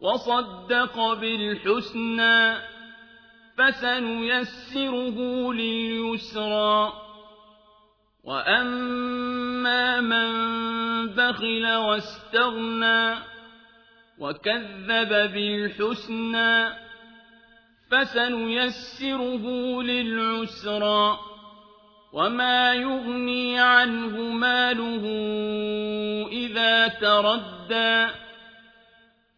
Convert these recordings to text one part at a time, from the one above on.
وصدق بالحسنى فسنيسره لليسرى. وأما من بخل واستغنى وكذب بالحسنى فسنيسره للعسرى. وما يغني عنه ماله إذا تردى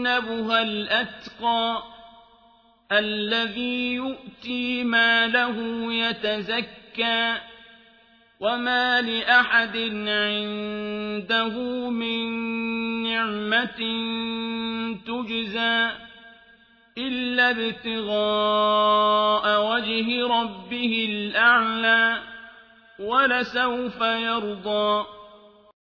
وسيجنبها الأتقى الذي يؤتي ماله يتزكى وما لأحد عنده من نعمة تجزى إلا ابتغاء وجه ربه الأعلى ولسوف يرضى